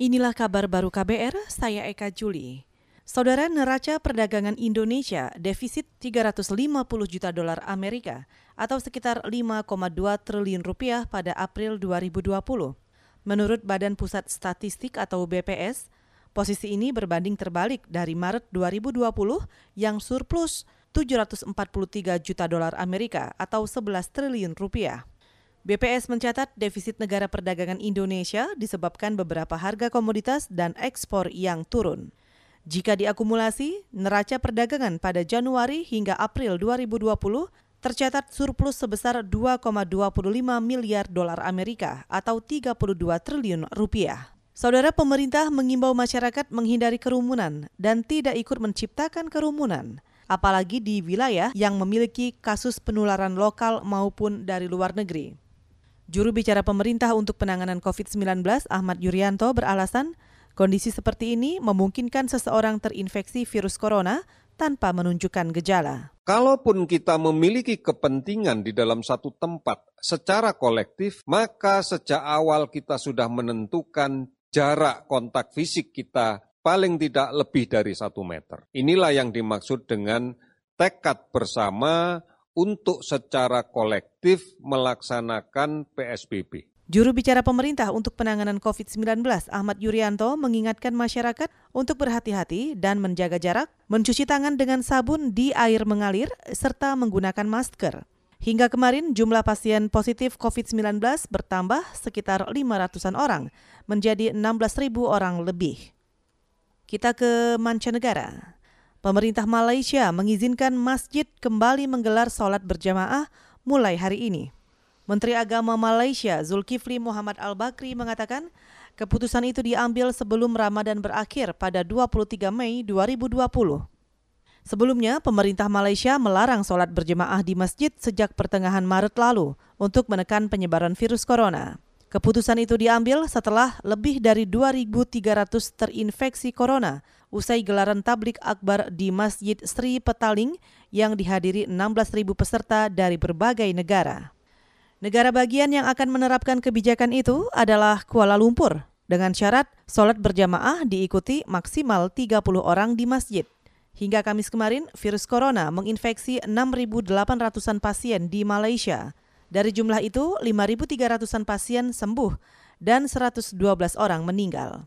Inilah kabar baru KBR, saya Eka Juli. Saudara neraca perdagangan Indonesia defisit 350 juta dolar Amerika atau sekitar 5,2 triliun rupiah pada April 2020. Menurut Badan Pusat Statistik atau BPS, posisi ini berbanding terbalik dari Maret 2020 yang surplus 743 juta dolar Amerika atau 11 triliun rupiah. BPS mencatat defisit negara perdagangan Indonesia disebabkan beberapa harga komoditas dan ekspor yang turun. Jika diakumulasi, neraca perdagangan pada Januari hingga April 2020 tercatat surplus sebesar 2,25 miliar dolar Amerika atau 32 triliun rupiah. Saudara pemerintah mengimbau masyarakat menghindari kerumunan dan tidak ikut menciptakan kerumunan, apalagi di wilayah yang memiliki kasus penularan lokal maupun dari luar negeri. Juru bicara pemerintah untuk penanganan COVID-19 Ahmad Yuryanto beralasan kondisi seperti ini memungkinkan seseorang terinfeksi virus corona tanpa menunjukkan gejala. Kalaupun kita memiliki kepentingan di dalam satu tempat secara kolektif, maka sejak awal kita sudah menentukan jarak kontak fisik kita paling tidak lebih dari satu meter. Inilah yang dimaksud dengan tekad bersama untuk secara kolektif melaksanakan PSBB. Juru bicara pemerintah untuk penanganan COVID-19 Ahmad Yuryanto mengingatkan masyarakat untuk berhati-hati dan menjaga jarak, mencuci tangan dengan sabun di air mengalir, serta menggunakan masker. Hingga kemarin jumlah pasien positif COVID-19 bertambah sekitar 500-an orang, menjadi 16.000 orang lebih. Kita ke mancanegara. Pemerintah Malaysia mengizinkan masjid kembali menggelar sholat berjamaah mulai hari ini. Menteri Agama Malaysia Zulkifli Muhammad Al-Bakri mengatakan keputusan itu diambil sebelum Ramadan berakhir pada 23 Mei 2020. Sebelumnya, pemerintah Malaysia melarang sholat berjemaah di masjid sejak pertengahan Maret lalu untuk menekan penyebaran virus corona. Keputusan itu diambil setelah lebih dari 2.300 terinfeksi corona usai gelaran tablik akbar di Masjid Sri Petaling yang dihadiri 16.000 peserta dari berbagai negara. Negara bagian yang akan menerapkan kebijakan itu adalah Kuala Lumpur dengan syarat sholat berjamaah diikuti maksimal 30 orang di masjid. Hingga Kamis kemarin, virus corona menginfeksi 6.800-an pasien di Malaysia. Dari jumlah itu, 5.300-an pasien sembuh dan 112 orang meninggal.